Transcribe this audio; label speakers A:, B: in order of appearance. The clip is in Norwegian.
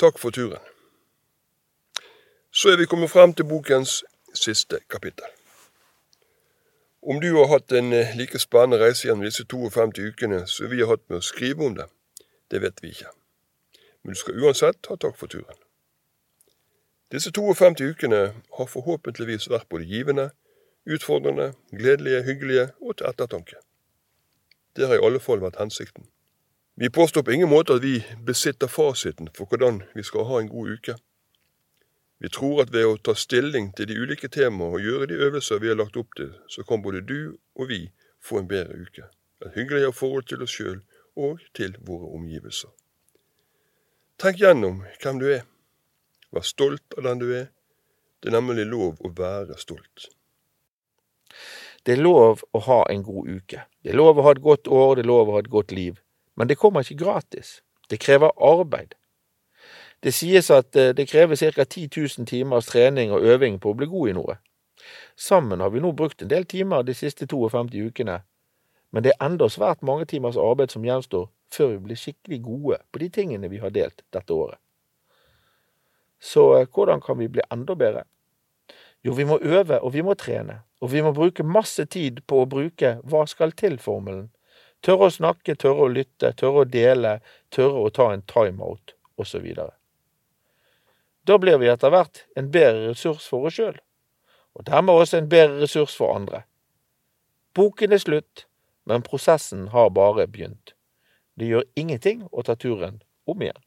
A: Takk for turen. Så er vi kommet frem til bokens siste kapittel. Om du har hatt en eh, like spennende reise gjennom disse 52 ukene som vi har hatt med å skrive om det, det vet vi ikke. Men du skal uansett ha takk for turen. Disse 52 ukene har forhåpentligvis vært både givende, utfordrende, gledelige, hyggelige og til ettertanke. Det har i alle fall vært hensikten. Vi påstår på ingen måte at vi besitter fasiten for hvordan vi skal ha en god uke. Vi tror at ved å ta stilling til de ulike temaer og gjøre de øvelser vi har lagt opp til, så kan både du og vi få en bedre uke. Et hyggeligere forhold til oss sjøl og til våre omgivelser. Tenk gjennom hvem du er. Vær stolt av den du er. Det er nemlig lov å være stolt.
B: Det er lov å ha en god uke. Det er lov å ha et godt år, det er lov å ha et godt liv. Men det kommer ikke gratis. Det krever arbeid. Det sies at eh, det krever ca. 10 000 timers trening og øving på å bli god i noe. Sammen har vi nå brukt en del timer de siste 52 ukene, men det er enda svært mange timers arbeid som gjenstår før vi blir skikkelig gode på de tingene vi har delt dette året. Så eh, hvordan kan vi bli enda bedre? Jo, vi må øve og vi må trene, og vi må bruke masse tid på å bruke hva skal til-formelen. Tørre å snakke, tørre å lytte, tørre å dele, tørre å ta en timeout, osv. Da blir vi etter hvert en bedre ressurs for oss sjøl, og dermed også en bedre ressurs for andre. Boken er slutt, men prosessen har bare begynt. Det gjør ingenting å ta turen om igjen.